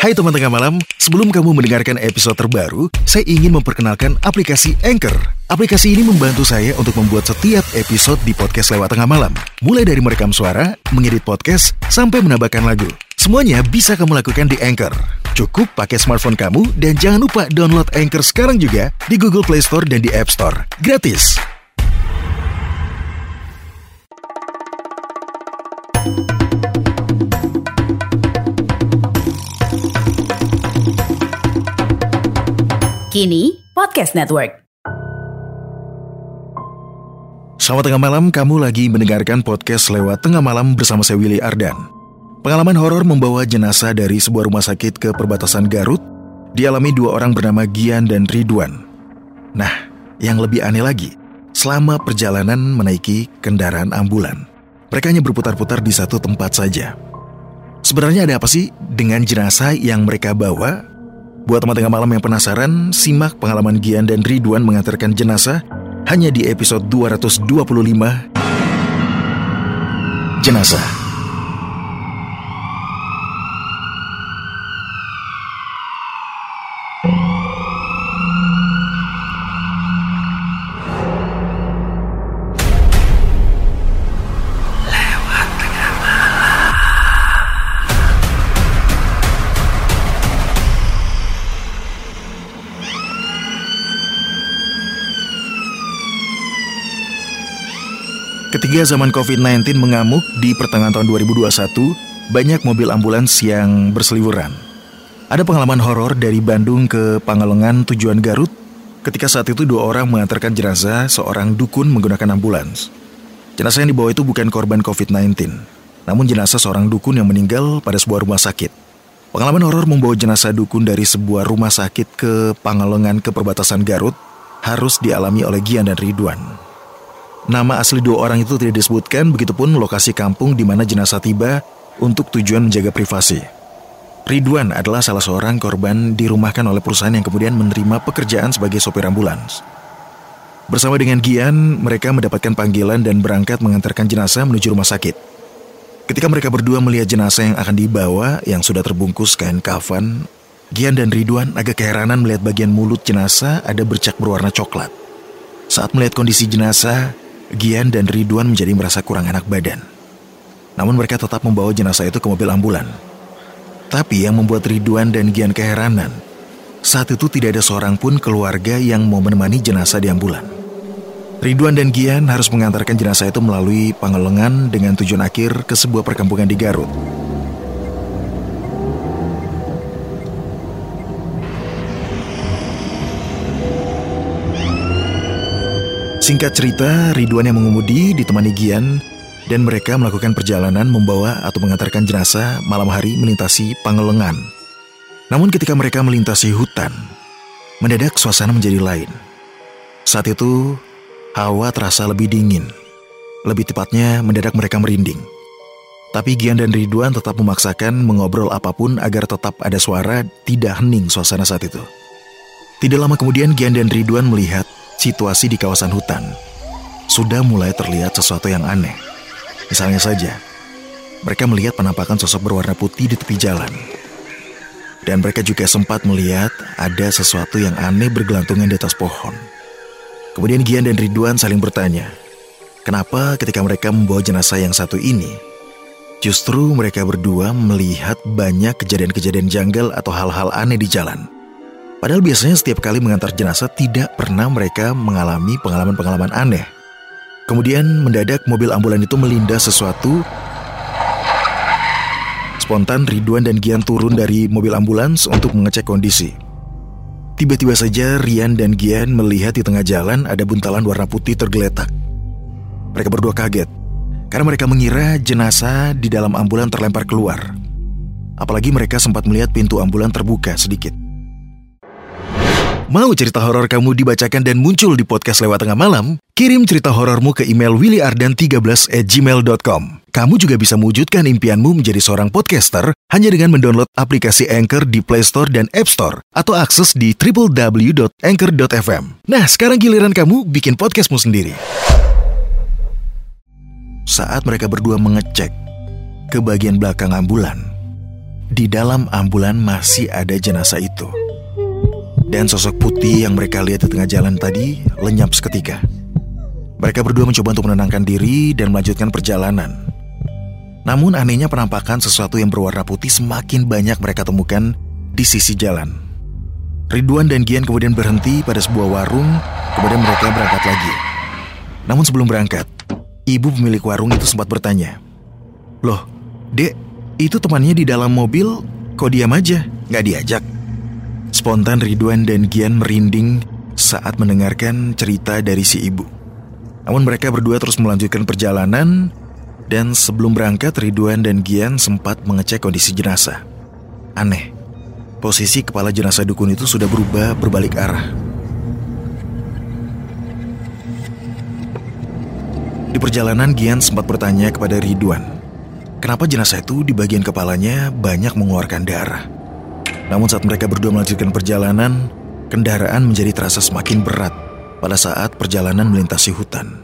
Hai teman tengah malam, sebelum kamu mendengarkan episode terbaru, saya ingin memperkenalkan aplikasi Anchor. Aplikasi ini membantu saya untuk membuat setiap episode di podcast lewat tengah malam. Mulai dari merekam suara, mengedit podcast, sampai menambahkan lagu. Semuanya bisa kamu lakukan di Anchor. Cukup pakai smartphone kamu dan jangan lupa download Anchor sekarang juga di Google Play Store dan di App Store. Gratis. Kini Podcast Network. Selamat tengah malam, kamu lagi mendengarkan podcast lewat tengah malam bersama saya Willy Ardan. Pengalaman horor membawa jenazah dari sebuah rumah sakit ke perbatasan Garut dialami dua orang bernama Gian dan Ridwan. Nah, yang lebih aneh lagi, selama perjalanan menaiki kendaraan ambulan, mereka hanya berputar-putar di satu tempat saja. Sebenarnya ada apa sih dengan jenazah yang mereka bawa Buat teman tengah malam yang penasaran, simak pengalaman Gian dan Ridwan mengantarkan jenazah hanya di episode 225 Jenazah. Ketiga zaman COVID-19 mengamuk di pertengahan tahun 2021, banyak mobil ambulans yang berseliweran. Ada pengalaman horor dari Bandung ke Pangalengan tujuan Garut ketika saat itu dua orang mengantarkan jenazah seorang dukun menggunakan ambulans. Jenazah yang dibawa itu bukan korban COVID-19, namun jenazah seorang dukun yang meninggal pada sebuah rumah sakit. Pengalaman horor membawa jenazah dukun dari sebuah rumah sakit ke Pangalengan ke perbatasan Garut harus dialami oleh Gian dan Ridwan. Nama asli dua orang itu tidak disebutkan, begitupun lokasi kampung di mana jenazah tiba untuk tujuan menjaga privasi. Ridwan adalah salah seorang korban dirumahkan oleh perusahaan yang kemudian menerima pekerjaan sebagai sopir ambulans. Bersama dengan Gian, mereka mendapatkan panggilan dan berangkat mengantarkan jenazah menuju rumah sakit. Ketika mereka berdua melihat jenazah yang akan dibawa yang sudah terbungkus kain kafan, Gian dan Ridwan agak keheranan melihat bagian mulut jenazah ada bercak berwarna coklat. Saat melihat kondisi jenazah, Gian dan Ridwan menjadi merasa kurang enak badan. Namun mereka tetap membawa jenazah itu ke mobil ambulan. Tapi yang membuat Ridwan dan Gian keheranan, saat itu tidak ada seorang pun keluarga yang mau menemani jenazah di ambulan. Ridwan dan Gian harus mengantarkan jenazah itu melalui Pangelengan dengan tujuan akhir ke sebuah perkampungan di Garut. Singkat cerita, Ridwan yang mengemudi ditemani Gian dan mereka melakukan perjalanan membawa atau mengantarkan jenazah malam hari melintasi Pangelengan. Namun ketika mereka melintasi hutan, mendadak suasana menjadi lain. Saat itu, hawa terasa lebih dingin. Lebih tepatnya, mendadak mereka merinding. Tapi Gian dan Ridwan tetap memaksakan mengobrol apa pun agar tetap ada suara tidak hening suasana saat itu. Tidak lama kemudian Gian dan Ridwan melihat situasi di kawasan hutan, sudah mulai terlihat sesuatu yang aneh. Misalnya saja, mereka melihat penampakan sosok berwarna putih di tepi jalan. Dan mereka juga sempat melihat ada sesuatu yang aneh bergelantungan di atas pohon. Kemudian Gian dan Ridwan saling bertanya, kenapa ketika mereka membawa jenazah yang satu ini, justru mereka berdua melihat banyak kejadian-kejadian janggal atau hal-hal aneh di jalan. Padahal biasanya setiap kali mengantar jenazah tidak pernah mereka mengalami pengalaman-pengalaman aneh. Kemudian mendadak mobil ambulan itu melindas sesuatu. Spontan Ridwan dan Gian turun dari mobil ambulans untuk mengecek kondisi. Tiba-tiba saja Rian dan Gian melihat di tengah jalan ada buntalan warna putih tergeletak. Mereka berdua kaget karena mereka mengira jenazah di dalam ambulan terlempar keluar. Apalagi mereka sempat melihat pintu ambulan terbuka sedikit. Mau cerita horor kamu dibacakan dan muncul di podcast lewat tengah malam? Kirim cerita horormu ke email willyardan13 at gmail.com. Kamu juga bisa mewujudkan impianmu menjadi seorang podcaster hanya dengan mendownload aplikasi Anchor di Play Store dan App Store atau akses di www.anchor.fm. Nah, sekarang giliran kamu bikin podcastmu sendiri. Saat mereka berdua mengecek ke bagian belakang ambulan, di dalam ambulan masih ada jenazah itu. Dan sosok putih yang mereka lihat di tengah jalan tadi lenyap seketika. Mereka berdua mencoba untuk menenangkan diri dan melanjutkan perjalanan. Namun anehnya penampakan sesuatu yang berwarna putih semakin banyak mereka temukan di sisi jalan. Ridwan dan Gian kemudian berhenti pada sebuah warung, kemudian mereka berangkat lagi. Namun sebelum berangkat, ibu pemilik warung itu sempat bertanya, Loh, dek, itu temannya di dalam mobil, kok diam aja, nggak diajak? Spontan Ridwan dan Gian merinding saat mendengarkan cerita dari si ibu. Namun mereka berdua terus melanjutkan perjalanan dan sebelum berangkat Ridwan dan Gian sempat mengecek kondisi jenazah. Aneh, posisi kepala jenazah dukun itu sudah berubah berbalik arah. Di perjalanan Gian sempat bertanya kepada Ridwan, kenapa jenazah itu di bagian kepalanya banyak mengeluarkan darah. Namun saat mereka berdua melanjutkan perjalanan, kendaraan menjadi terasa semakin berat pada saat perjalanan melintasi hutan.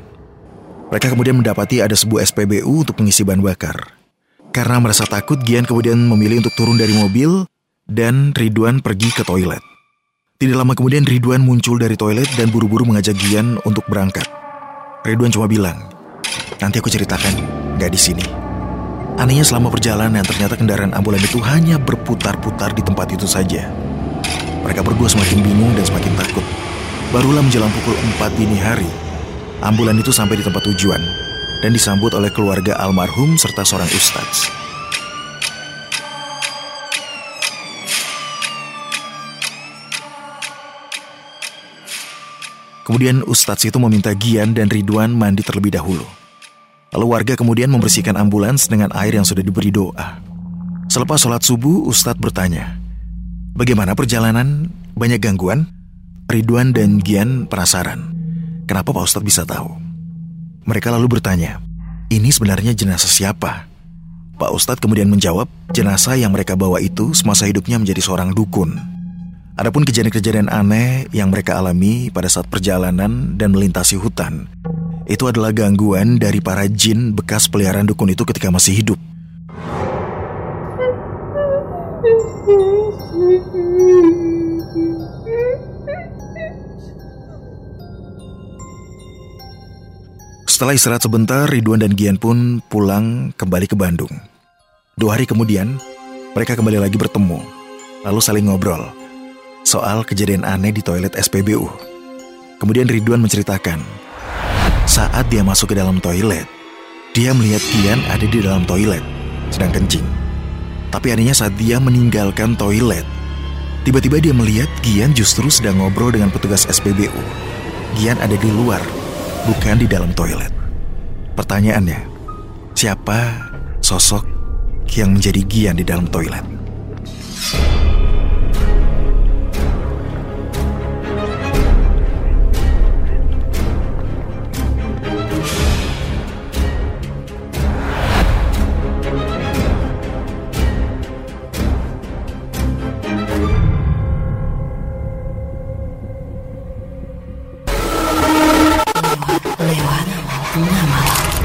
Mereka kemudian mendapati ada sebuah SPBU untuk mengisi bahan bakar. Karena merasa takut, Gian kemudian memilih untuk turun dari mobil dan Ridwan pergi ke toilet. Tidak lama kemudian Ridwan muncul dari toilet dan buru-buru mengajak Gian untuk berangkat. Ridwan cuma bilang, nanti aku ceritakan, gak di sini. Anehnya selama perjalanan ternyata kendaraan ambulan itu hanya berputar-putar di tempat itu saja. Mereka berdua semakin bingung dan semakin takut. Barulah menjelang pukul 4 dini hari, ambulan itu sampai di tempat tujuan dan disambut oleh keluarga almarhum serta seorang ustadz. Kemudian ustadz itu meminta Gian dan Ridwan mandi terlebih dahulu. Lalu warga kemudian membersihkan ambulans dengan air yang sudah diberi doa. Selepas sholat subuh, Ustadz bertanya, Bagaimana perjalanan? Banyak gangguan? Ridwan dan Gian penasaran. Kenapa Pak Ustadz bisa tahu? Mereka lalu bertanya, ini sebenarnya jenazah siapa? Pak Ustadz kemudian menjawab, jenazah yang mereka bawa itu semasa hidupnya menjadi seorang dukun. Adapun kejadian-kejadian aneh yang mereka alami pada saat perjalanan dan melintasi hutan, itu adalah gangguan dari para jin bekas peliharaan dukun itu ketika masih hidup. Setelah istirahat sebentar, Ridwan dan Gian pun pulang kembali ke Bandung. Dua hari kemudian, mereka kembali lagi bertemu, lalu saling ngobrol soal kejadian aneh di toilet SPBU. Kemudian Ridwan menceritakan saat dia masuk ke dalam toilet, dia melihat Gian ada di dalam toilet, sedang kencing. Tapi anehnya saat dia meninggalkan toilet, tiba-tiba dia melihat Gian justru sedang ngobrol dengan petugas SPBU. Gian ada di luar, bukan di dalam toilet. Pertanyaannya, siapa sosok yang menjadi Gian di dalam toilet? Lewat tengah malam.